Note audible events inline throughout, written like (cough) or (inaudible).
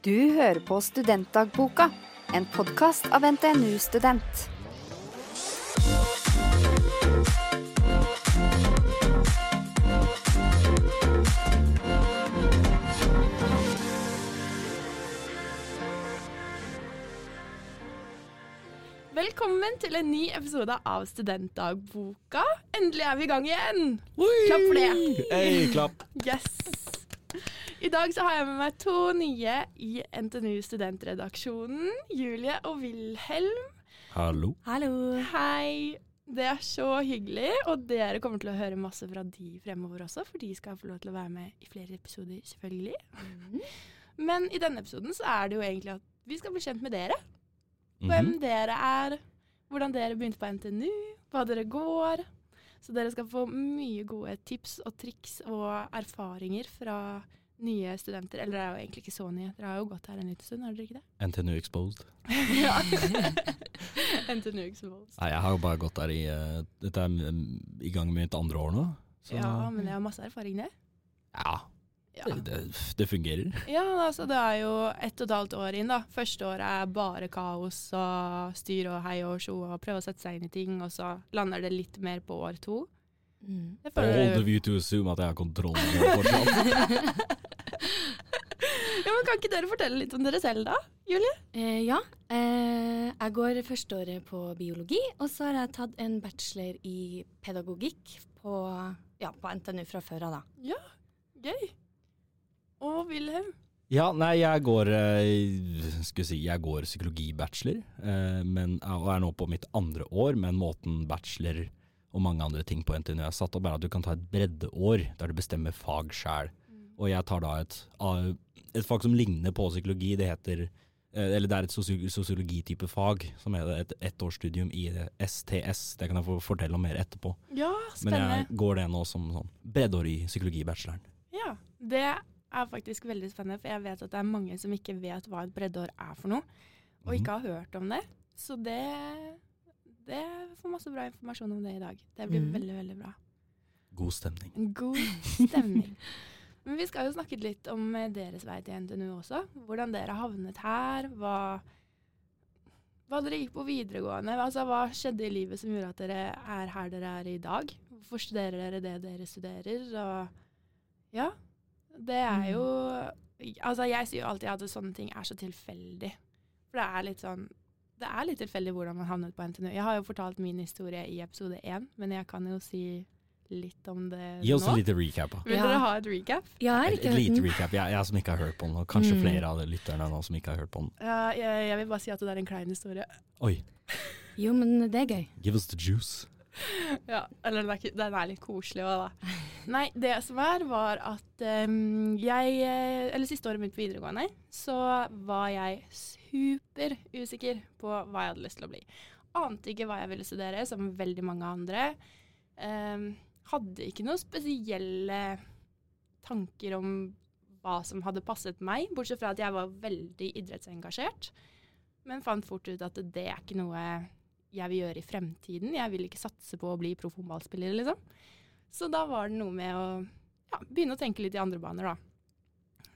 Du hører på Studentdagboka, en podkast av NTNU Student. Velkommen til en ny episode av Studentdagboka. Endelig er vi i gang igjen! Klapp for det. Hey, klapp. Yes! I dag så har jeg med meg to nye i NTNU Studentredaksjonen. Julie og Wilhelm. Hallo. Hallo. Hei! Det er så hyggelig, og dere kommer til å høre masse fra de fremover også, for de skal få lov til å være med i flere episoder, selvfølgelig. Men i denne episoden så er det jo egentlig at vi skal bli kjent med dere. hvem Mhm. dere er, hvordan dere begynte på NTNU, hva dere går. Så dere skal få mye gode tips og triks og erfaringer fra nye studenter. Eller dere er jo egentlig ikke så nye, dere har jo gått her en liten stund, har dere ikke det? NTNU Exposed. (laughs) ja. (laughs) NTNU Exposed. Nei, jeg har jo bare gått der i eh, Dette er mm, i gang med mitt andre år nå. Så Ja, men jeg har masse erfaring, det. ja, Ja. det, det, det fungerer. ja, altså det er jo ett og et halvt år inn, da. Første året er bare kaos og styr og hei og sjo og prøve å sette seg inn i ting, og så lander det litt mer på år to. Mm. All the view to assume at jeg har kontroll på det fortsatt. (laughs) (laughs) Ja, men Kan ikke dere fortelle litt om dere selv, da? Julie? Eh, ja, eh, jeg går førsteåret på biologi, og så har jeg tatt en bachelor i pedagogikk på, ja, på NTNU fra før av, da. Ja, Gøy. Og Wilhelm? Ja, nei, jeg går eh, Skal vi si, jeg går psykologibachelor, eh, men og er nå på mitt andre år, men måten bachelor og mange andre ting på NTNU er satt opp, er at du kan ta et breddeår der du bestemmer fag sjæl. Og jeg tar da et, ah, et fag som ligner på psykologi. Det heter eh, Eller det er et sosiologitype fag, som er et ettårsstudium i STS. Det kan jeg få fortelle om mer etterpå. Ja, spennende. Men jeg går det nå som sånn breddeår i psykologibacheloren. Ja, Det er faktisk veldig spennende, for jeg vet at det er mange som ikke vet hva et breddeår er for noe, og Mhm. ikke har hørt om det. Så det, det får masse bra informasjon om det i dag. Det blir mm. veldig, veldig bra. God stemning. God stemning. (laughs) Men vi skal jo snakke litt om eh, deres vei til NTNU også. Hvordan dere havnet her. Hva, hva dere gikk på videregående. Altså, hva skjedde i livet som gjorde at dere er her dere er i dag? Hvorfor studerer dere det dere studerer? Og ja, det er jo Altså, jeg sier jo alltid at sånne ting er så tilfeldig. For det er litt sånn Det er litt tilfeldig hvordan man havnet på NTNU. Jeg har jo fortalt min historie i episode én, men jeg kan jo si litt om det nå. Gi oss en liten recap. da. Vil Ja. dere ha et recap? Jeg har ikke et hørt lite den. recap. Jeg, jeg som ikke har hørt på den, og kanskje Mm. flere av de lytterne nå som ikke har hørt på den. Ja, jeg, jeg vil bare si at det er en klein historie. Oi, Jo, men det er gøy. give us the juice. (laughs) Ja, Eller den er, ikke- den er litt koselig òg, da. Nei, det som er, var at um, jeg eh, Eller siste året mitt på videregående, så var jeg super usikker på hva jeg hadde lyst til å bli. Ante ikke hva jeg ville studere, som veldig mange andre. Em, hadde ikke noen spesielle tanker om hva som hadde passet meg, bortsett fra at jeg var veldig idrettsengasjert. Men fant fort ut at det er ikke noe jeg vil gjøre i fremtiden. Jeg vil ikke satse på å bli proffhåndballspiller, liksom. Så da var det noe med å ja, begynne å tenke litt i andre baner, da.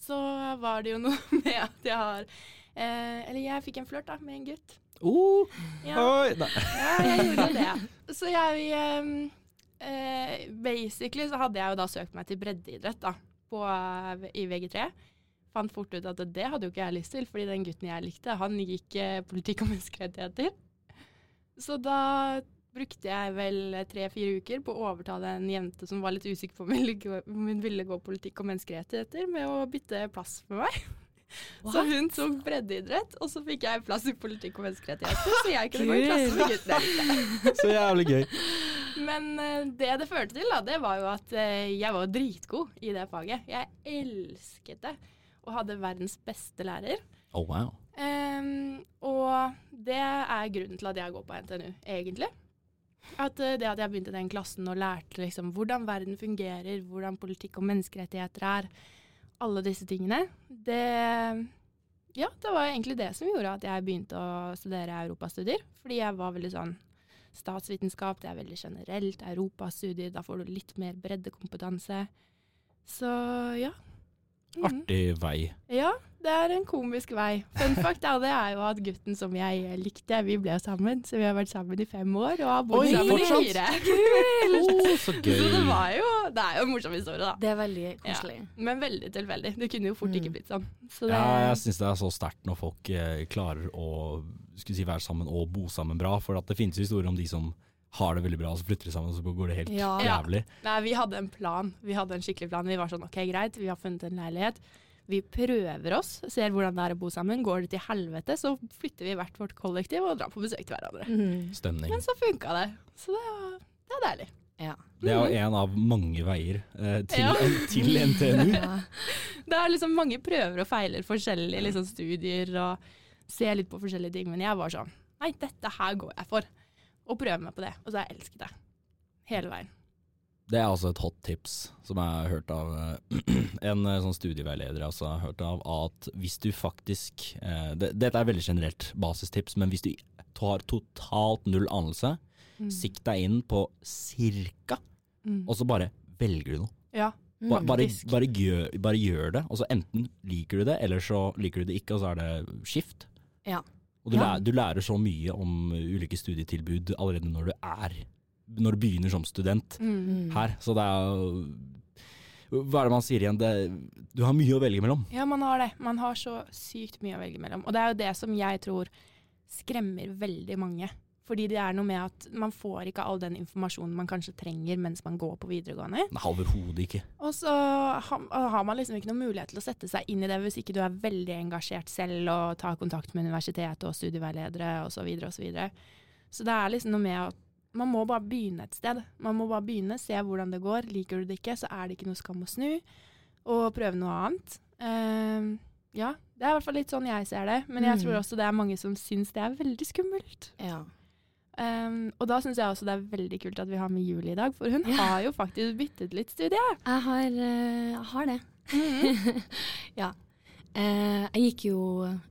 Så var det jo noe (laughs) med at jeg har eh, Eller jeg fikk en flørt da, med en gutt. Oh, Ja. oi. Ja, jeg gjorde det. Så jeg ehm, eh, Basically så hadde jeg jo da søkt meg til breddeidrett da, på, i VG3. Fant fort ut at det hadde jo ikke jeg lyst til, fordi den gutten jeg likte, han gikk eh, politikk og (laughs) menneskerettigheter. Så da brukte jeg vel tre-fire uker på å overtale en jente som var litt usikker på om hun ville gå- politikk og menneskerettigheter, med å bytte plass med meg. (laughs) Så hun tok breddeidrett, og så fikk jeg plass i politikk og menneskerettigheter, så jeg kunne gå i klasse med guttene. (laughs) Så jævlig gøy. Men eh, det det førte til, da, det var jo at eh, jeg var dritgod i det faget. Jeg elsket det, og hadde verdens beste lærer. Oh, wow. Um, og det er grunnen til at jeg går på NTNU, egentlig. At eh, det at jeg begynte i den klassen og lærte liksom hvordan verden fungerer, hvordan politikk og menneskerettigheter er, alle disse tingene, det Ja, det var egentlig det som gjorde at jeg begynte å studere europastudier. Fordi jeg var veldig sånn Statsvitenskap, det er veldig generelt. Europastudier, da får du litt mer breddekompetanse. Så ja. Mm. Artig vei. Ja, det er en komisk vei. Fun fact av det er jo at gutten som jeg likte, vi ble sammen. Så vi har vært sammen i fem år og har bodd sammen i fire. Å, så (laughs) Så gøy. det var jo Det er jo en morsom historie, da. Det er veldig koselig. Men veldig tilfeldig. Det kunne jo fort ikke Mm. blitt sånn. Så det, Ja, jeg syns det er så sterkt når folk eh, klarer å skulle si, være sammen og bo sammen bra. For at det finnes jo historier om de som har det veldig bra, og så flytter de sammen, og så går det helt Ja. jævlig. Nei, vi hadde en plan. Vi hadde en skikkelig plan. Vi var sånn OK, greit, vi har funnet en leilighet. Vi prøver oss, ser hvordan det er å bo sammen. Går det til helvete, så flytter vi hvert vårt kollektiv og drar på besøk til hverandre. Mm. Stemning. Men så funka det. Så det, var, det er deilig. Ja. Det er jo en av mange veier eh, til, Ja. til NTNU. (laughs) Ja. Det er liksom mange prøver og feiler forskjellige liksom, studier og ser litt på forskjellige ting. Men jeg var sånn Nei, dette her går jeg for. Og prøver meg på det. Og så har jeg elsket det. Hele veien. Det er altså et hot tips som jeg har hørt av eh, (clears throat) en eh, sånn studieveileder jeg har hørt av, at hvis du faktisk eh, det, Dette er veldig generelt basistips, men hvis du har totalt null anelse, Mm. sikt deg inn på cirka, Mm. og så bare velger du noe. Ja. Ba, Mm. bare, bare, gjør, bare gjør det, og så enten liker du det, eller så liker du det ikke, og så er det skift. Ja. Og du, Ja. lærer, du lærer så mye om ulike studietilbud allerede når du er Når du begynner som student Mm. Mm. her. Så det er Hva er det man sier igjen? Det, du har mye å velge mellom. Ja, man har det. Man har så sykt mye å velge mellom. Og det er jo det som jeg tror skremmer veldig mange. Fordi det er noe med at man får ikke all den informasjonen man kanskje trenger mens man går på videregående. Nei, overhodet ikke. Og så har, har man liksom ikke noen mulighet til å sette seg inn i det hvis ikke du er veldig engasjert selv og tar kontakt med universitetet og studieveiledere osv. Så, videre, og så, videre. så det er liksom noe med at man må bare begynne et sted. Man må bare begynne, se hvordan det går. Liker du det ikke, så er det ikke noe skam å snu, og prøve noe annet. Uh, ja, det er i hvert fall litt sånn jeg ser det. Men jeg Mm. tror også det er mange som syns det er veldig skummelt. Ja. Ehm, og da syns jeg også det er veldig kult at vi har med Julie i dag, for hun Ja. har jo faktisk byttet litt studie. Jeg har, eh, jeg har det. (laughs) ja. Uh, jeg gikk jo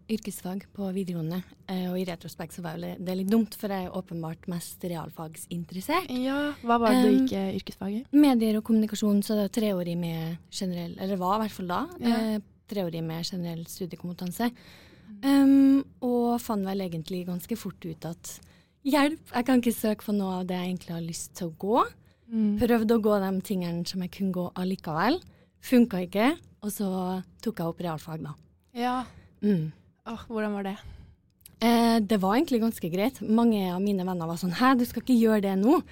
yrkesfag på videregående, uh, og i retrospekt så var det litt dumt, for jeg er åpenbart mest realfagsinteressert. Ja, Hva var det du Um, gikk uh, yrkesfag i? Medier og kommunikasjon, så det er treårig med generell, eller var i hvert fall da, Ja. treårig med generell studiekompetanse. Um, og fant vel egentlig ganske fort ut at hjelp, jeg kan ikke søke på noe av det jeg egentlig har lyst til å gå. Mm. Prøvde å gå de tingene som jeg kunne gå allikevel. Funka ikke, og så tok jeg opp realfag, da. Ja. Mm. Åh, hvordan var det? Eh, det var egentlig ganske greit. Mange av mine venner var sånn 'hæ, du skal ikke gjøre det nå'.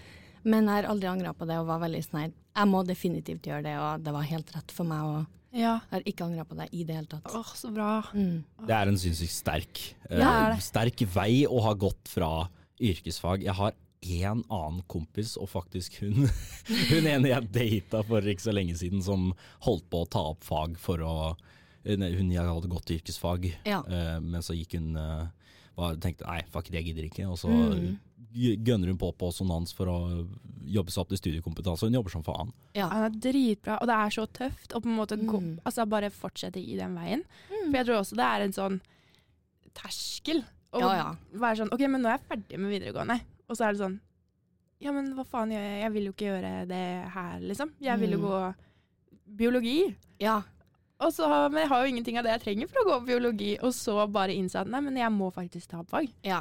Men jeg har aldri angra på det og var veldig sånn 'jeg må definitivt gjøre det', og det var helt rett for meg. og Ja. jeg har ikke angra på det i det hele tatt. Åh, så bra. Mm. Det er en sinnssykt sterk, eh, Ja, er sterk vei å ha gått fra yrkesfag. Jeg har en annen kompis, og faktisk hun, (laughs) hun ene jeg data for ikke så lenge siden, som holdt på å ta opp fag for å Hun jeg hadde gått yrkesfag, Ja. eh, men så gikk hun eh, tenkte nei, fuck it, jeg gidder ikke. Og så Mm. gønner hun på på sonans for å jobbe seg opp til studiekompetanse. Hun jobber som faen. Ja. Han er dritbra, og det er så tøft å på en måte gå, Mm. altså bare fortsette i den veien. Mm. For jeg tror også det er en sånn terskel. Å Ja, ja. være sånn OK, men nå er jeg ferdig med videregående. Og så er det sånn Ja, men hva faen gjør jeg? Jeg vil jo ikke gjøre det her, liksom. Jeg vil jo Mm. gå biologi. ja. Og så, men jeg har jo ingenting av det jeg trenger for å gå biologi. Og så bare innse at nei, men jeg må faktisk ta opp fag. Ja.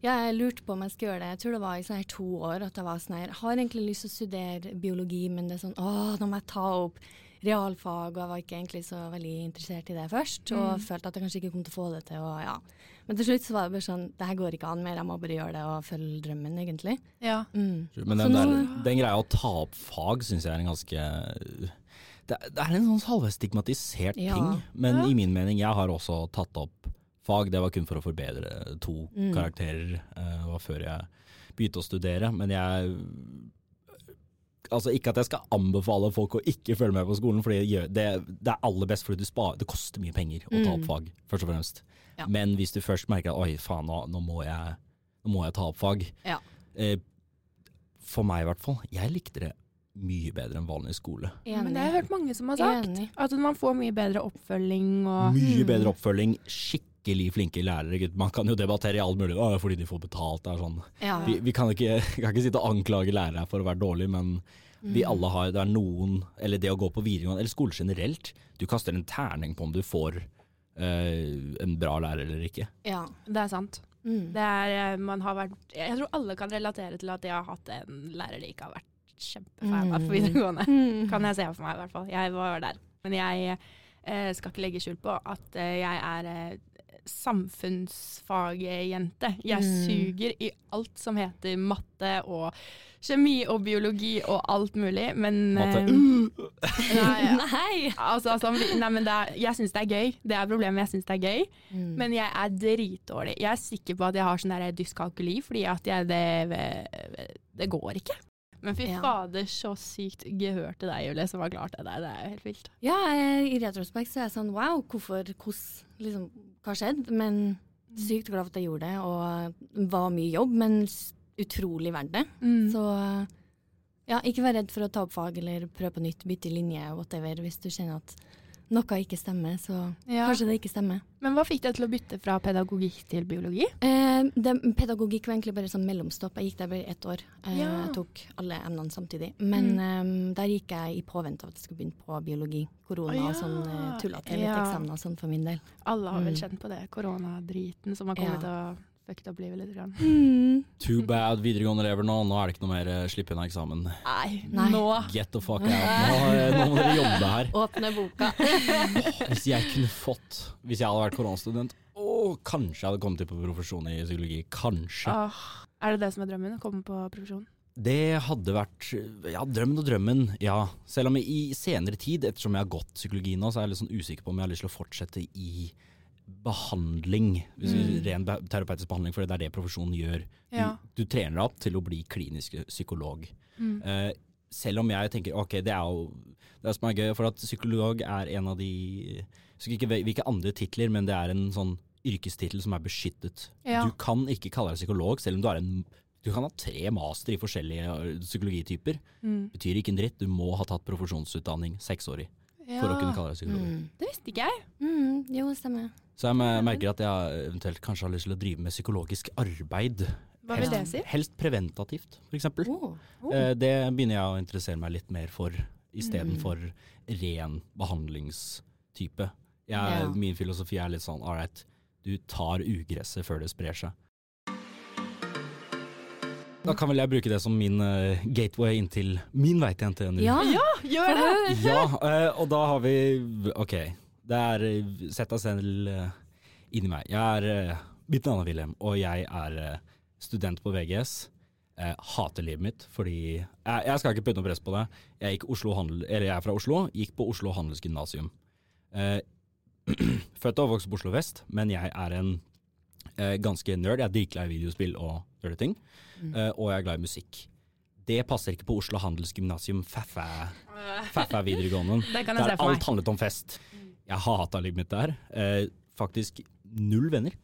Jeg lurte på om jeg skulle gjøre det. Jeg tror det var i sånn her to år at jeg var sånn her har egentlig lyst til å studere biologi, men det er sånn Å, nå må jeg ta opp realfag, og jeg var ikke egentlig så veldig interessert i det først. Og Mm. følte at jeg kanskje ikke kom til å få det til, og ja. Men til slutt så var det bare sånn Det her går ikke an mer, jeg må bare gjøre det og følge drømmen, egentlig. Ja. Mm. Men den, der, den greia å ta opp fag syns jeg er en ganske det, er- det er en sånn halvveis stigmatisert Ja. ting, men Ja. i min mening, jeg har også tatt opp fag. Det var kun for å forbedre to Mm. karakterer. Det uh, var før jeg begynte å studere. Men jeg Altså Ikke at jeg skal anbefale folk å ikke følge med på skolen, for det, det er aller best fordi du sparer Det koster mye penger å ta opp Mm. fag, først og fremst. Ja. Men hvis du først merker at oi, faen, nå, nå, må, jeg, nå må jeg ta opp fag. Ja. Eh, for meg i hvert fall. Jeg likte det mye bedre enn vanlig skole. Men det har jeg hørt mange som har sagt. Enig. At man får mye bedre oppfølging og Mye Mm. bedre oppfølging. Skikkelig flinke lærere. Gutt. Man kan jo debattere i alt mulig. Å, fordi de får betalt. Det er sånn. Ja. Vi, vi kan, ikke, (laughs) kan ikke sitte og anklage lærere for å være dårlige, men vi Mm. alle har Det er noen Eller det å gå på videregående, eller skole generelt. Du kaster en terning på om du får øh, en bra lærer eller ikke. Ja. Det er sant. Mm. Det er, eh, man har vært, jeg tror alle kan relatere til at de har hatt en lærer de ikke har vært kjempefan av på Mm. videregående. Mm. Kan jeg se for meg, i hvert fall. Jeg var der. Men jeg eh, skal ikke legge skjul på at eh, jeg er samfunnsfagjente. Jeg Mm. suger i alt som heter matte og kjemi og biologi og alt mulig, men Matte. (laughs) Uh. nei, Nei! altså, altså, nei, men det er, jeg syns det er gøy. Det er problemet, jeg syns det er gøy. Mm. Men jeg er dritdårlig. Jeg er sikker på at jeg har sånn der dyskalkuli, fordi at jeg, det, det går ikke. Men fy Ja. fader, så sykt gehør til deg, Julie, som har klart det der. Det er jo helt vilt. Ja, i retrospekt så er jeg sånn wow, hvorfor, hvordan, liksom, hva skjedd, Men sykt glad for at jeg gjorde det, og det var mye jobb, men utrolig verdt det. Mm. Så ja, ikke vær redd for å ta opp fag eller prøve på nytt, bytte linje, whatever, hvis du kjenner at noe ikke stemmer, så Ja. kanskje det ikke stemmer. Men hva fikk deg til å bytte fra pedagogikk til biologi? Eh, det, pedagogikk var egentlig bare sånn mellomstopp. Jeg gikk der bare ett år. Eh, Ja. Jeg tok alle emnene samtidig. Men eh, der gikk jeg i påvente av at jeg skulle begynne på biologi. Korona Å, og sånn ja. eh, tulla til litt Ja. eksamener og sånn for min del. Alle har vel Mm. kjent på det, koronadriten som har Ja. kommet og fucket opp livet litt. Grann. Mm. Too bad videregående elever nå. Nå er det ikke noe mer slippe slipp unna eksamen. Nei, Nei. nå Get the fuck out. Nå, eh, nå må dere jobbe her. (laughs) Åpne boka. (laughs) Hvis jeg kunne fått Hvis jeg hadde vært koronastudent, å, kanskje jeg hadde kommet til på profesjon i psykologi. Kanskje. Åh, Er det det som er drømmen? Å komme på profesjon? Det hadde vært Ja, drømmen og drømmen, ja. Selv om jeg i senere tid, ettersom jeg har gått psykologi nå, så er jeg litt sånn usikker på om jeg har lyst til å fortsette i behandling. Hvis Mm. Ren terapeutisk behandling, for det er det profesjonen gjør. Du, Ja. du trener deg opp til å bli klinisk psykolog. Mm. Eh, selv om jeg tenker ok, det er jo det som er gøy, for at psykolog er en av de Jeg husker ikke hvil- hvilke andre titler, men det er en sånn yrkestittel som er beskyttet. Ja. Du kan ikke kalle deg psykolog, selv om du er en Du kan ha tre master i forskjellige psykologityper. Mm. Betyr ikke en dritt. Du må ha tatt profesjonsutdanning seksårig Ja. for å kunne kalle deg psykolog. Mm. Det visste ikke jeg. Mm. Jo, stemmer. Så jeg merker at jeg eventuelt kanskje har lyst til å drive med psykologisk arbeid. Hva vil det si? Helst preventativt, for eksempel. Oh. Oh. Eh, Det begynner jeg å interessere meg litt mer for, istedenfor Mm. ren behandlingstype. Jeg, Ja. Min filosofi er litt sånn right, du tar ugresset før det sprer seg. Da kan vel jeg bruke det som min uh, gateway inn til min vei til NTNU. Ja, Gjør det! Ja, uh, og da har vi OK. Det er eh, Sett deg selv eh, inni meg. Jeg er uh, Mitt navn er Wilhelm, og jeg er eh, student på VGS. Jeg hater livet mitt fordi jeg, jeg skal ikke putte noe press på det. Jeg, handel, eller jeg er fra Oslo, gikk på Oslo handelsgymnasium. Eh, (clears throat) født og vokst på Oslo vest, men jeg er en eh, ganske nerd. Jeg er dritglad i videospill og sånne ting, eh, og jeg er glad i musikk. Det passer ikke på Oslo handelsgymnasium, faffa Faffa videregående. (laughs) Det Der alt handlet om fest. Jeg hata livet mitt der. Eh, faktisk null venner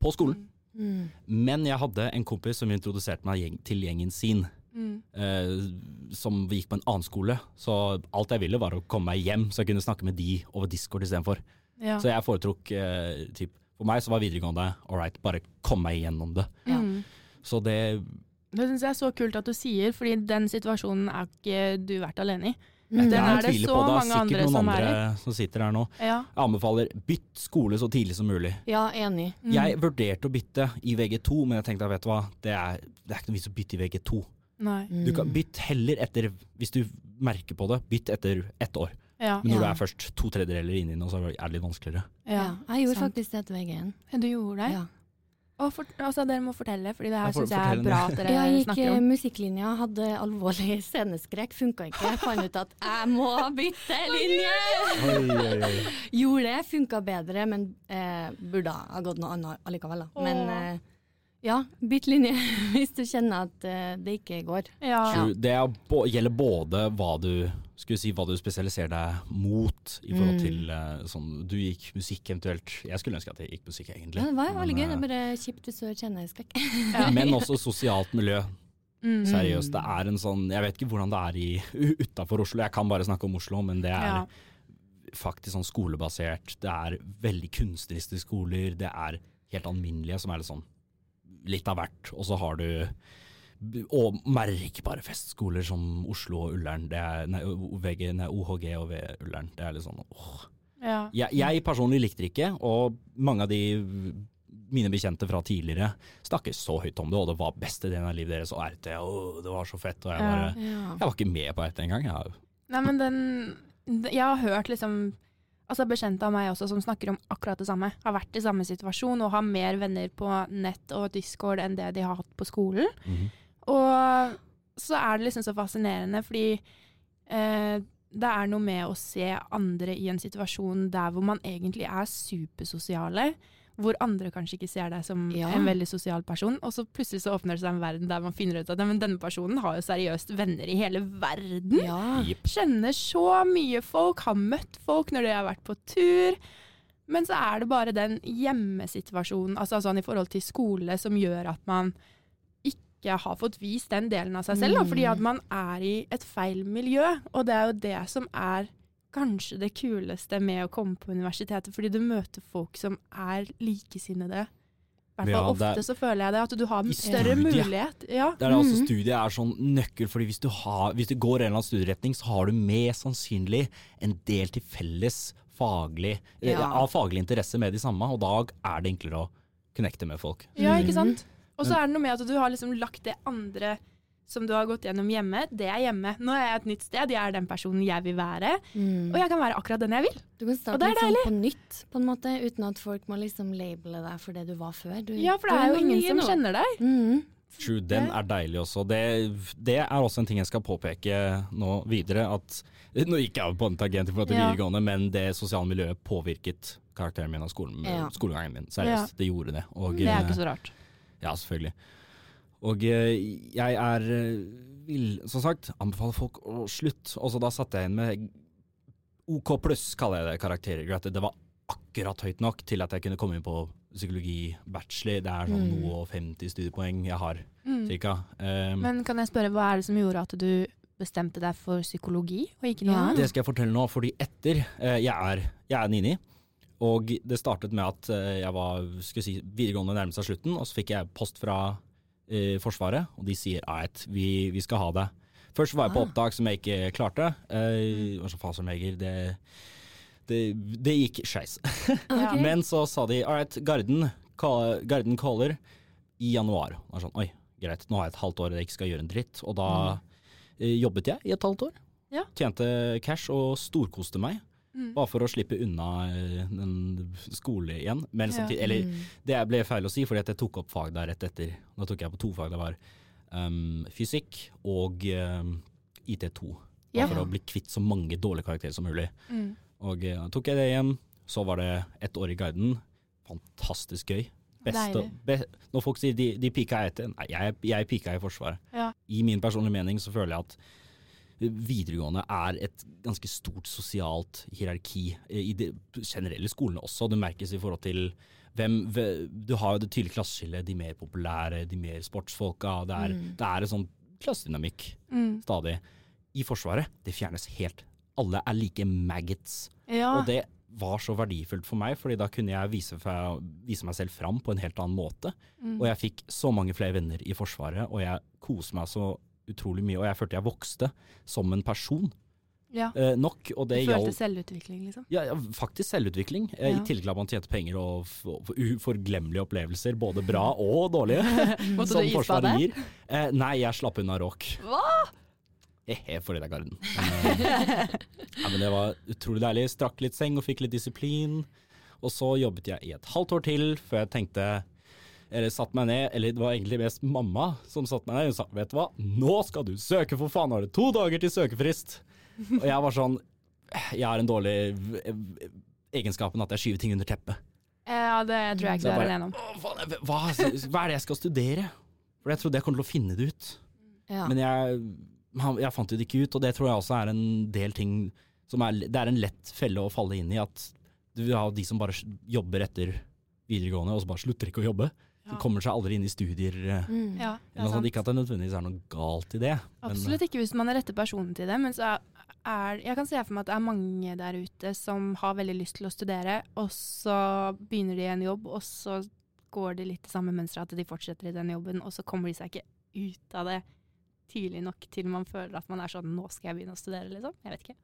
på skolen. Mm. Men jeg hadde en kompis som introduserte meg gjeng, til gjengen sin. Mm. Eh, som gikk på en annen skole. Så alt jeg ville var å komme meg hjem, så jeg kunne snakke med de over Discord istedenfor. Ja. Så jeg foretrok eh, typ For meg så var videregående all right, bare komme meg igjennom det. Ja. Mm. Så det Det syns jeg er så kult at du sier, fordi den situasjonen er ikke du vært alene i. Mm. Den er det så på det. er mange sikkert andre noen som er andre som sitter her nå. Ja. Jeg anbefaler bytt skole så tidlig som mulig. Ja, enig. Mm. Jeg vurderte å bytte i VG2, men jeg tenkte vet du hva, det er, det er ikke noe vits å bytte i VG2. Nei. Du kan bytte heller etter, hvis du merker på det, bytt etter ett år. Ja. Men når du er først to tredjedeler inni nå, så er det litt vanskeligere. ja. Ja, jeg gjorde sant. faktisk det etter VG1. Du gjorde det? Ja. Og for, altså, dere må fortelle, fordi det her syns jeg er bra at dere snakker om. Jeg gikk om. musikklinja, hadde alvorlig (laughs) sceneskrekk, funka ikke. Jeg fant ut at jeg må bytte linje! Gjorde det, funka bedre, men eh, burde ha gått noe annet allikevel. Da. Men eh, ja, bytt linje (laughs) hvis du kjenner at eh, det ikke går. Ja. Det er, gjelder både hva du skulle si, hva du spesialiserer deg mot i forhold Mm. til eh, sånn Du gikk musikk eventuelt. Jeg skulle ønske at jeg gikk musikk, egentlig. Ja, det var jo veldig gøy, det eh, er bare kjipt hvis du kjenner kjenneskrekk. Ja. (laughs) Men også sosialt miljø. Mm. Seriøst. Det er en sånn Jeg vet ikke hvordan det er i utafor Oslo, jeg kan bare snakke om Oslo, men det er Ja. faktisk sånn skolebasert. Det er veldig kunstneriske skoler. Det er helt alminnelige, som er litt sånn litt av hvert. Og så har du og merkbare festskoler som Oslo og Ullern. Det er, nei, VG, nei, OHG og V Ullern. Det er litt sånn åh. Ja. Jeg, jeg personlig likte det ikke, og mange av de mine bekjente fra tidligere snakker så høyt om det, og det var beste delen av livet deres, og RT, og det var så fett. Og jeg bare Ja. Jeg var ikke med på RT engang. Jeg, Nei, men den Jeg har hørt liksom Altså Bekjente av meg også som snakker om akkurat det samme. Har vært i samme situasjon og har mer venner på nett og Discord enn det de har hatt på skolen. Mhm. Og så er det liksom så fascinerende, fordi eh, det er noe med å se andre i en situasjon der hvor man egentlig er supersosiale, hvor andre kanskje ikke ser deg som Ja. en veldig sosial person, og så plutselig så åpner det seg en verden der man finner ut at men denne personen har jo seriøst venner i hele verden. ja. Kjenner så mye folk, har møtt folk når de har vært på tur. Men så er det bare den hjemmesituasjonen, altså sånn i forhold til skole, som gjør at man ikke har fått vist den delen av seg selv. Da, Mm. fordi at man er i et feil miljø. Og det er jo det som er kanskje det kuleste med å komme på universitetet, fordi du møter folk som er likesinnede. I hvert Ja, fall det er- ofte så føler jeg det, at du har større mulighet. Ja. Det er altså Mhm. Studiet er sånn nøkkel, fordi hvis du, har, hvis du går en eller annen studieretning, så har du mest sannsynlig en del til felles faglig, eh, av faglig interesse med de samme, og da er det enklere å connecte med folk. Ja, ikke sant? Og så er det noe med at du har liksom lagt det andre som du har gått gjennom hjemme, det er hjemme. Nå er jeg et nytt sted, jeg er den personen jeg vil være, Mm. og jeg kan være akkurat den jeg vil. Du kan starte det litt sånn på nytt, på en måte, uten at folk må liksom labele deg for det du var før. Du, Ja, for det er jo ingen som nå. kjenner deg. Mm. True, den er deilig også. Det, det er også en ting jeg skal påpeke nå videre, at nå gikk jeg på en tangent i forhold til Ja. videregående, men det sosiale miljøet påvirket karakteren min og skolen, Ja. skolegangen min. Ja. Seriøst, det gjorde det. Og, Det er eh, ikke så rart. Ja, selvfølgelig. Og eh, jeg er eh, vil, som sagt, anbefale folk å slutte. Og så da satte jeg inn med OK pluss, kaller jeg det karakterer. Det var akkurat høyt nok til at jeg kunne komme inn på psykologi bachelor. Det er sånn Mm. noe og 50 studiepoeng jeg har, Mm. cirka. Um, Men kan jeg spørre, hva er det som gjorde at du bestemte deg for psykologi, og ikke noe Ja. annet? Det skal jeg fortelle nå, fordi etter uh, jeg er, jeg er Nini, og det startet med at eh, jeg var, skulle si, videregående nærmet seg slutten, og så fikk jeg post fra eh, Forsvaret, og de sier at vi, vi skal ha det. Først var jeg på Ah. opptak som jeg ikke klarte. Uh, var så fasermeger. Det, det, det gikk skeis. (laughs) Okay. Men så sa de alright, Garden, call, Garden caller i januar. Og sånn, oi, greit, nå har jeg et halvt år jeg ikke skal gjøre en dritt. Og da eh, jobbet jeg i et halvt år. Ja. Tjente cash og storkoste meg. Mm. Bare for å slippe unna eh, den skole igjen. Men Ja. samtidig, eller Mm. det ble feil å si, fordi at jeg tok opp fag der rett etter. Da tok jeg på to fag. Det var um, fysikk og um, IT2. Bare Ja. for å bli kvitt så mange dårlige karakterer som mulig. Mm. Og eh, da tok jeg det igjen. Så var det ett år i guiden. Fantastisk gøy. Beste, be, når folk sier de, de pika etter, nei, jeg, jeg pika i Forsvaret. Ja. I min personlige mening så føler jeg at videregående er et ganske stort sosialt hierarki. eh, I de generelle skolene også. Det merkes i forhold til hvem Du har jo det tydelige klasseskillet. De mer populære, de mer sportsfolka. Det er, Mm. det er en sånn klassedynamikk Mm. stadig. I Forsvaret, det fjernes helt. Alle er like maggots. Ja. Og det var så verdifullt for meg, fordi da kunne jeg vise, vise meg selv fram på en helt annen måte. Mm. Og jeg fikk så mange flere venner i Forsvaret, og jeg koser meg så utrolig mye. Og jeg følte jeg vokste som en person ja. eh, nok. Og Du følte gjaldt selvutvikling, liksom? ja, ja, faktisk selvutvikling. Eh, Ja. I tillegg til at man tjente penger og uforglemmelige opplevelser, både bra og dårlige, (laughs) Måtte som du Forsvaret isbade? gir. Eh, nei, jeg slapp unna råk. Hva? He-he, fordi det er Garden. Men, eh, (laughs) ja, men det var utrolig deilig. Strakk litt seng og fikk litt disiplin. Og så jobbet jeg i et halvt år til før jeg tenkte Eller satt meg ned, eller det var egentlig mest mamma som satt meg ned og sa vet du hva, nå skal du søke, for faen har du to dager til søkefrist. Og jeg var sånn Jeg har en dårlig egenskapen at jeg skyver ting under teppet. Ja, det tror jeg ikke du er alene om. Hva, hva er det jeg skal studere? For jeg trodde jeg kom til å finne det ut. Ja. Men jeg, jeg fant det ikke ut, og det tror jeg også er en del ting som er Det er en lett felle å falle inn i, at du vil ha de som bare jobber etter videregående, og så bare slutter ikke å jobbe. De kommer seg aldri inn i studier. eh, Mm. Ja, det er sant. Ikke at det nødvendigvis er noe galt i det. men- Absolutt ikke hvis man er rette personen til det, men så er Jeg kan se for meg at det er mange der ute som har veldig lyst til å studere, og så begynner de i en jobb, og så går de litt i samme mønster at de fortsetter i den jobben, og så kommer de seg ikke ut av det tidlig nok til man føler at man er sånn Nå skal jeg begynne å studere, liksom. Jeg vet ikke.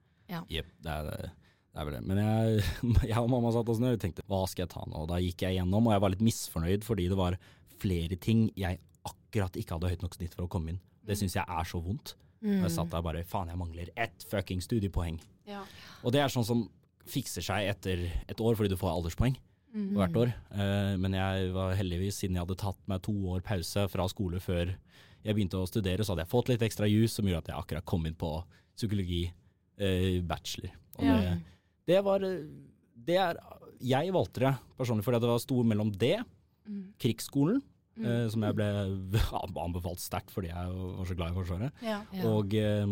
Jep, det, er, det Det er vel det. Men jeg, (laughs) jeg og mamma satt oss ned og tenkte hva skal jeg ta nå? Og da gikk jeg gjennom, og jeg var litt misfornøyd fordi det var flere ting jeg akkurat ikke hadde høyt nok snitt for å komme inn. Det syns jeg er så vondt. Og jeg satt der bare faen, jeg mangler ett fucking studiepoeng. Ja. Og det er sånn som fikser seg etter et år fordi du får alderspoeng hvert år. Eh, men jeg var heldigvis, siden jeg hadde tatt meg to år pause fra skole før jeg begynte å studere, så hadde jeg fått litt ekstra jus som gjorde at jeg akkurat kom inn på psykologi eh, bachelor. Og Ja. Det, var eh, det er, Jeg valgte det personlig fordi det var stor mellom det, Mm. krigsskolen, eh, som jeg ble (laughs) anbefalt sterkt fordi jeg var så glad i Forsvaret, Ja. Ja. og eh,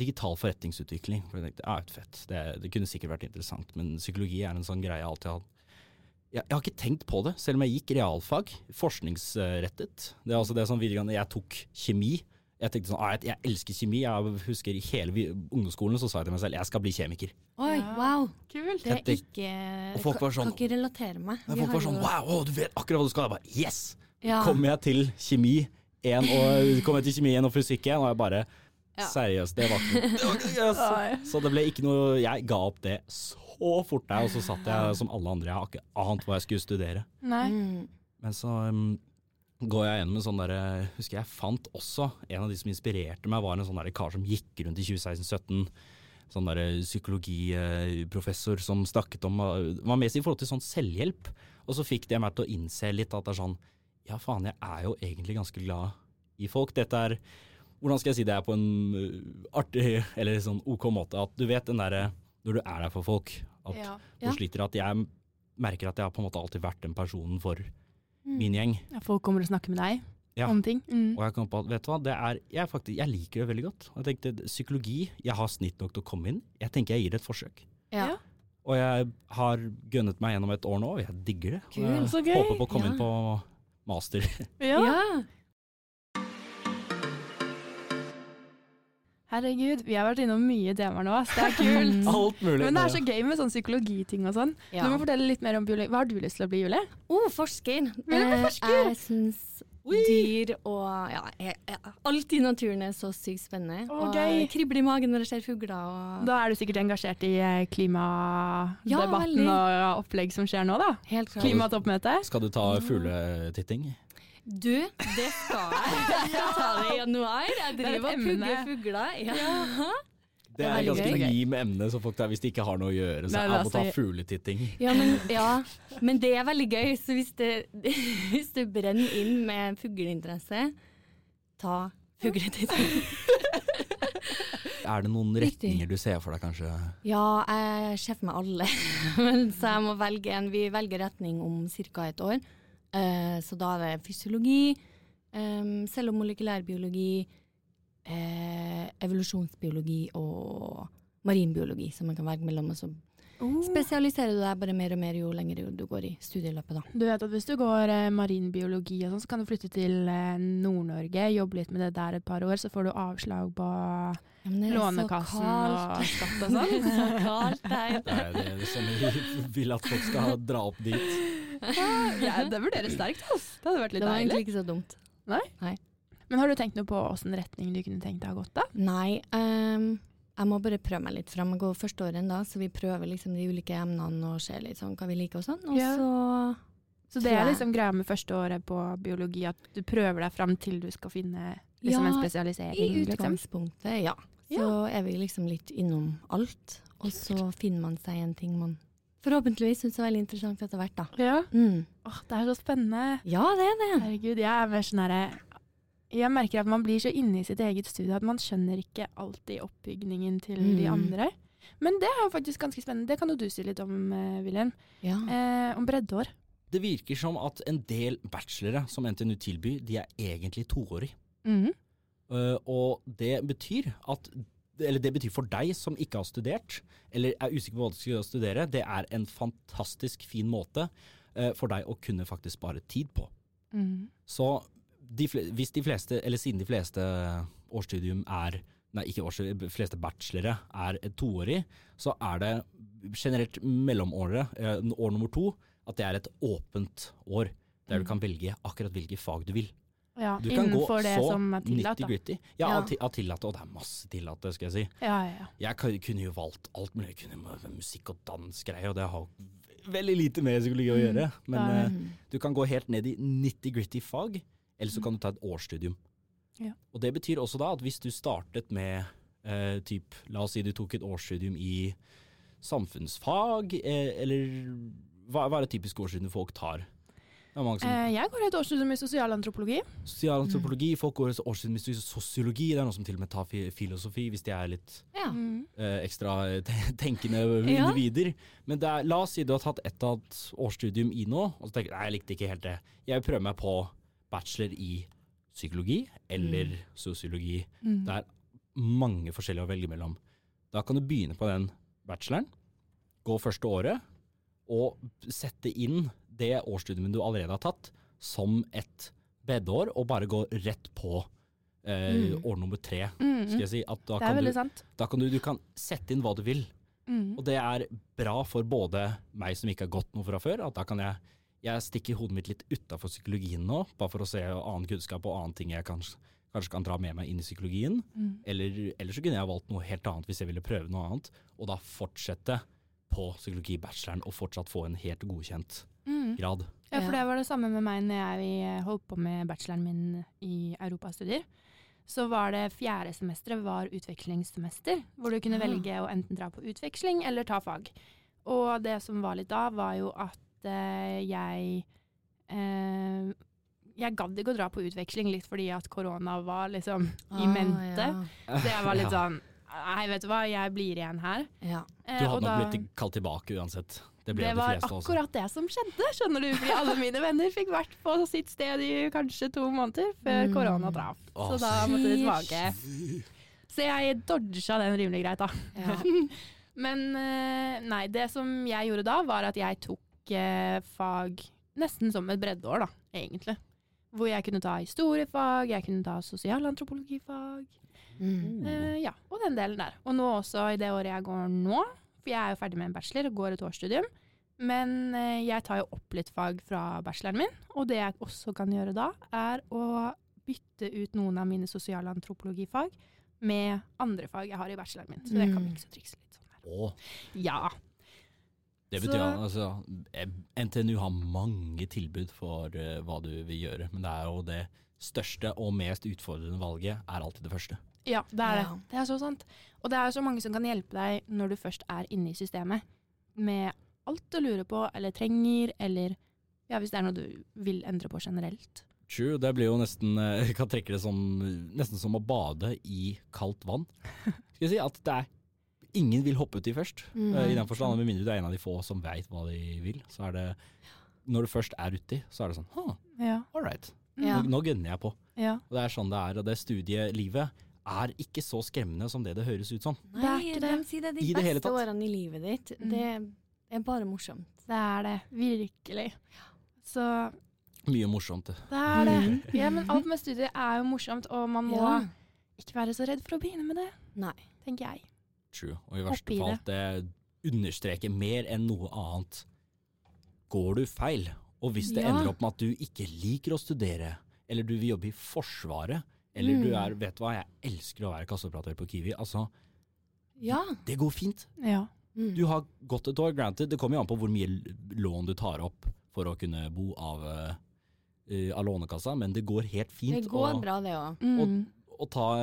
digital forretningsutvikling. For jeg tenkte, ja, ut fett. Det, det kunne sikkert vært interessant, men psykologi er en sånn greie jeg alltid har hatt. Jeg, jeg har ikke tenkt på det, selv om jeg gikk realfag, forskningsrettet. Det er altså det som videregående, Jeg tok kjemi. Jeg tenkte sånn, ah, jeg, jeg elsker kjemi. Jeg husker i hele ungdomsskolen så sa jeg til meg selv jeg skal bli kjemiker. Oi, Ja. wow. Kult. Det er ikke Og folk var sånn- Kan ikke relatere meg. Nei, folk var sånn jo- wow, å, du vet akkurat hva du skal. Jeg bare yes! ja. Kommer jeg til kjemi 1 og kom jeg til kjemi 1 (laughs) og fysikk 1, og jeg bare Ja. Seriøst, det var ikke noe. det var ikke- (laughs) yes. Så det ble ikke noe Jeg ga opp det så fort der, og så satt jeg som alle andre. Jeg har ikke ant hva jeg skulle studere. Nei. Mm. Men så um, går jeg gjennom en sånn derre Husker jeg fant også En av de som inspirerte meg, var en sånn derre kar som gikk rundt i 2016-2017. Sånn derre psykologiprofessor som snakket om Var mest i forhold til sånn selvhjelp. Og så fikk det meg til å innse litt at det er sånn Ja, faen, jeg er jo egentlig ganske glad i folk. Dette er Hvordan skal jeg si det er på en uh, artig eller sånn OK måte? At du vet den derre Når du er der for folk, at Ja. du Ja. sliter at jeg merker at jeg har på en måte alltid vært den personen for. Min gjeng. Ja, Folk kommer og snakker med deg Ja. om ting. Mm. Og jeg kom på at vet du hva, det er, jeg, faktisk, jeg liker det veldig godt. Jeg tenkte psykologi, jeg har snitt nok til å komme inn. Jeg tenker jeg gir det et forsøk. Ja. Ja. Og jeg har gønnet meg gjennom et år nå, og jeg digger det. Kul, jeg Så gøy. håper på å komme Ja. inn på master. (laughs) Ja. Herregud, vi har vært innom mye temaer nå, så Det er (laughs) kult. Alt mulig. Men det er så gøy med sånn psykologiting og sånn. Ja. Du må fortelle litt mer om biologi. Hva har du lyst til å bli, Julie? Oh, forsker. Vil du bli Eh, forsker? Jeg syns dyr og ja, jeg, jeg, alt i naturen er så sykt spennende. Å, og kribler i magen når jeg ser fugler. Og Da er du sikkert engasjert i klimadebatten Ja, og opplegg som skjer nå, da. Helt klart. Klimatoppmøte. Skal du ta fugletitting? Du, det skal jeg. (laughs) Jeg tar det i januar. Jeg er driver og pugger fugler. Ja. Det er ganske gøy. emne, så folk der, hvis de ikke har noe å gjøre, så jeg må ta fugletitting. Ja, men, (laughs) ja, men det er veldig gøy. Så hvis det, (laughs) hvis du brenner inn med fugleinteresse, ta fugletitting. Er det noen retninger du ser for deg, kanskje? Ja, jeg ser for meg alle. Men så jeg må velge en. Vi velger retning om ca. et år. Eh, så da er det fysiologi, um, molekylærbiologi, eh, evolusjonsbiologi og marinbiologi som man kan velge mellom. Og så Oh. spesialiserer du deg bare mer og mer jo lenger du går i studieløpet, da. Du vet at hvis du går eh, marinbiologi og sånn, så kan du flytte til eh, Nord-Norge, jobbe litt med det der et par år, så får du avslag på Ja, men det er så Lånekassen kaldt. og skatt og (laughs) Det sånn. er så kaldt der. Det er det som vi vil at folk skal dra opp dit. Ja, det vurderes sterkt, Altså. Det hadde vært litt deilig. Det var deilig. egentlig ikke så dumt. Nei? Nei. Men har du tenkt noe på åssen retning du kunne tenkt deg å gått, da? Nei, um, jeg må bare prøve meg litt fram. Jeg går første året ennå, så vi prøver liksom de ulike emnene og ser litt sånn hva vi liker og sånn. Og Ja. så Så det er liksom greia med første året på biologi, at du prøver deg fram til du skal finne liksom en Ja, spesialisering. i liksom. utgangspunktet, ja. Så er vi liksom litt innom alt. Og så finner man seg en ting man forhåpentligvis syns er veldig interessant etter hvert, da. Ja. Mm. Åh, det er så spennende. Ja, det er det. Herregud, jeg er mer sånn herre Jeg merker at man blir så inne i sitt eget studie at man skjønner ikke alltid oppbygningen til de Mm. andre. Men det er jo faktisk ganske spennende. Det kan jo du si litt om, eh, Wilhelm. Ja. Eh, om breddeår. Det virker som at en del bachelore som NTNU tilbyr, de er egentlig toårig. Mm. Uh, og det betyr at eller det betyr for deg som ikke har studert, eller er usikker på hva du skal studere, det er en fantastisk fin måte uh, for deg å kunne faktisk spare tid på. Mm. Så de, hvis de fleste, eller siden de fleste årsstudium er Nei, ikke årsstudium, de fleste bachelore er toårig, så er det generelt mellomåret, eh, år nummer to, at det er et åpent år. Der du kan velge akkurat hvilke fag du vil. Ja, Du kan gå det så som er tillatt, da. nitty-gritty. Ja, Ja. av av tillatte, og det er masse tillatte, skal jeg si. Ja, ja, ja. Jeg kunne jo valgt alt mulig. Jeg kunne musikk og dansgreier, og det har veldig lite med psykologi å Mm, gjøre. Men er eh, Mm. du kan gå helt ned i nitty-gritty fag, eller så kan du ta et årsstudium. Ja. Og det betyr også da at hvis du startet med uh, typ, la oss si du tok et årsstudium i samfunnsfag, eh, eller hva, hva er det typiske årsstudium folk tar? Jeg går et årsstudium i sosialantropologi. Sosialantropologi, folk går et årsstudium i sosiologi, det er noen som til og med tar fi- filosofi hvis de er litt Ja. Mm. eh, ekstra tenkende (laughs) tenkende Ja. individer. Men det er, la oss si du har tatt et av et årsstudium i nå, og så tenker du nei, jeg likte ikke helt det. Jeg vil prøve meg på bachelor i psykologi eller Mm. sosiologi. Mm. Det er mange forskjellige å velge mellom. Da kan du begynne på den bacheloren, gå første året, og sette inn det årsstudiet du allerede har tatt, som et breddeår, og bare gå rett på eh, Mm. år nummer tre. Mm. Skal jeg si. Det er kan, veldig du, sant. da kan du, du kan sette inn hva du vil. Mm. Og det er bra for både meg som ikke har gått noe fra før, at da kan jeg jeg stikker hodet mitt litt utafor psykologien nå, bare for å se annen kunnskap og annen ting jeg kanskje, kanskje kan dra med meg inn i psykologien. Mm. Eller, eller så kunne jeg valgt noe helt annet hvis jeg ville prøve noe annet, og da fortsette på psykologibacheloren og fortsatt få en helt godkjent Mm. grad. Ja, for det var det samme med meg når jeg holdt på med bacheloren min i europastudier. Så var det fjerde semesteret var utvekslingssemester, hvor du kunne Ah. velge å enten dra på utveksling eller ta fag. Og det som var litt da, var jo at eh, jeg eh, Jeg gadd ikke å dra på utveksling litt fordi at korona var liksom i mente. Ah, Så jeg var litt sånn Nei, vet du hva, jeg blir igjen her. ja. Eh, Du hadde nok da- blitt kalt tilbake uansett. Det ble det de var også. akkurat det som skjedde, skjønner du. Fordi alle mine venner fikk vært på sitt sted i kanskje to måneder før Mm. korona traff. Så da måtte de tilbake. Så jeg dodga den rimelig greit, da. ja. (laughs) Men eh, nei, det som jeg gjorde da, var at jeg tok eh, fag nesten som et breddeår, da, egentlig. Hvor jeg kunne ta historiefag, jeg kunne ta sosialantropologifag. Mm. Eh, ja, og den delen der. Og nå også i det året jeg går nå, for jeg er jo ferdig med en bachelor og går et årsstudium. Men uh, jeg tar jo opp litt fag fra bacheloren min, og det jeg også kan gjøre da, er å bytte ut noen av mine sosialantropologifag med andre fag jeg har i bacheloren min. Så det kan Mm. mikse og trikse litt sånn. her. Å, Ja. det betyr at altså, NTNU har mange tilbud for uh, hva du vil gjøre, men det er jo det største og mest utfordrende valget er alltid det første. Ja, det er det. Ja. Det er så sant. Og det er så mange som kan hjelpe deg når du først er inne i systemet, med alt du lurer på eller trenger, eller ja, hvis det er noe du vil endre på generelt. True, det blir jo nesten eh, Jeg kan trekke det som nesten som å bade i kaldt vann. (laughs) Skal jeg si at det er Ingen vil hoppe uti først, Mm. i den forstand. Med mindre du er en av de få som veit hva de vil. Så er det Når du først er uti, så er det sånn huh, Ja. all right. Ja. Nå, nå gønner jeg på. ja. Og det er sånn det er. Og det studielivet er ikke så skremmende som det det høres ut som. Det er Nei, ikke de det. sier det er I de beste årene i livet ditt. Mm. Det er bare morsomt. Det er det. Virkelig. Så Mye morsomt. det. det er det. (laughs) Ja, men alt med studiet er jo morsomt, og man må Ja. ikke være så redd for å begynne med det, Nei. tenker jeg. True. Og i verste fall, det. det understreker mer enn noe annet. Går du feil, og hvis det Ja. ender opp med at du ikke liker å studere, eller du vil jobbe i Forsvaret, eller du Mm. er Vet du hva, jeg elsker å være kasseoperatør på Kiwi. Altså, Ja. det går fint. Ja. Mm. Du har gått et år, granted. Det kommer jo an på hvor mye lån du tar opp for å kunne bo av, eh, eh, av Lånekassa, men det går helt fint. Det går og- bra, det òg. Mm. Å ta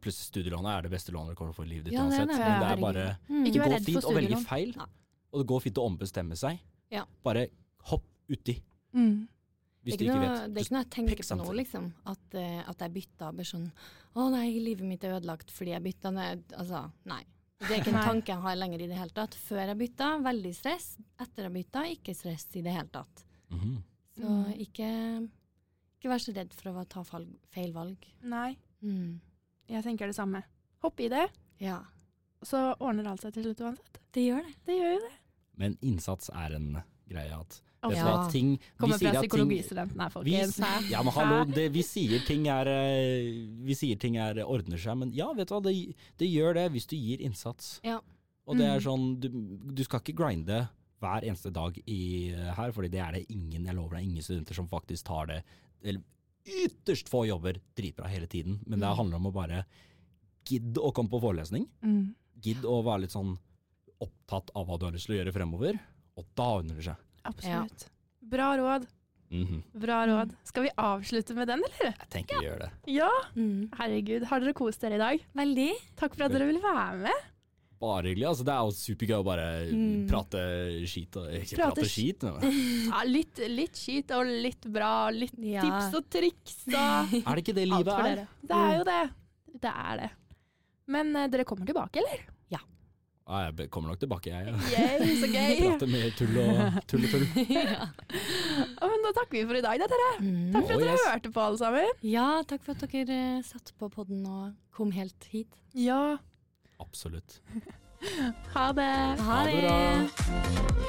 pluss studielånet er det beste lånet du kommer til å få i livet ditt Ja, uansett. det. Men det er bare Mm. Ikke Det går fint å velge feil, Nei. og det går fint å ombestemme seg. Ja. Bare hopp uti, Mm. Hvis det, du er ikke noe, vet. det er ikke noe jeg tenker på nå, liksom. At, uh, at jeg bytta bare sånn Å nei, livet mitt er ødelagt fordi jeg bytta ned Altså, nei. Det er ikke en tanke jeg har lenger i det hele tatt. Før jeg bytta, veldig stress. Etter jeg bytta, ikke stress i det hele tatt. Mhm. Så Mm. ikke, ikke vær så redd for å ta feil valg. Nei, Mm. jeg tenker det samme. Hopp i det, Ja, så ordner alt seg til slutt uansett. det gjør det. Det gjør jo det. Men innsats er en greie at Vet du Ja. hva, ting Vi Kommer fra psykologistudenten her, folkens. s- ja, men hallo, det, vi sier ting er eh, Vi sier ting er ordner seg, men ja, vet du hva, det, det gjør det hvis du gir innsats. Ja. Og det er Mm. sånn, du, du skal ikke grinde hver eneste dag i, her, fordi det er det ingen, jeg lover deg, ingen studenter som faktisk tar det, eller ytterst få jobber dritbra hele tiden, men det Mm. handler om å bare gidde å komme på forelesning. Mm. Gidd å være litt sånn opptatt av hva du har lyst til å gjøre fremover, og da ordner det seg. Absolutt. Bra råd. Mhm. Bra råd. Skal vi avslutte med den, eller? Jeg tenker vi gjør det. Ja. Mm. Herregud, har dere kost dere i dag? Veldig. Takk for at dere ville være med. Bare hyggelig. Altså, det er jo supergøy å bare Mm. prate skit og Ikke Prate prate, skit, men (laughs) Ja, litt, litt skit og litt bra, litt Ja. tips og triks og er det ikke det livet er? Det er jo det. Det er det. Men uh, dere kommer tilbake, eller? Ja, jeg kommer nok tilbake, jeg. Ja. Yay, så gøy. (laughs) Prater mye tull og tull og tull. (laughs) ja. Men da takker vi for i dag, da, dere. Mm. Takk for at Oh, dere yes. hørte på, alle sammen. ja, takk for at dere eh, satt på podden og kom helt hit. Ja. Absolutt. (laughs) Ha det. Ha det bra.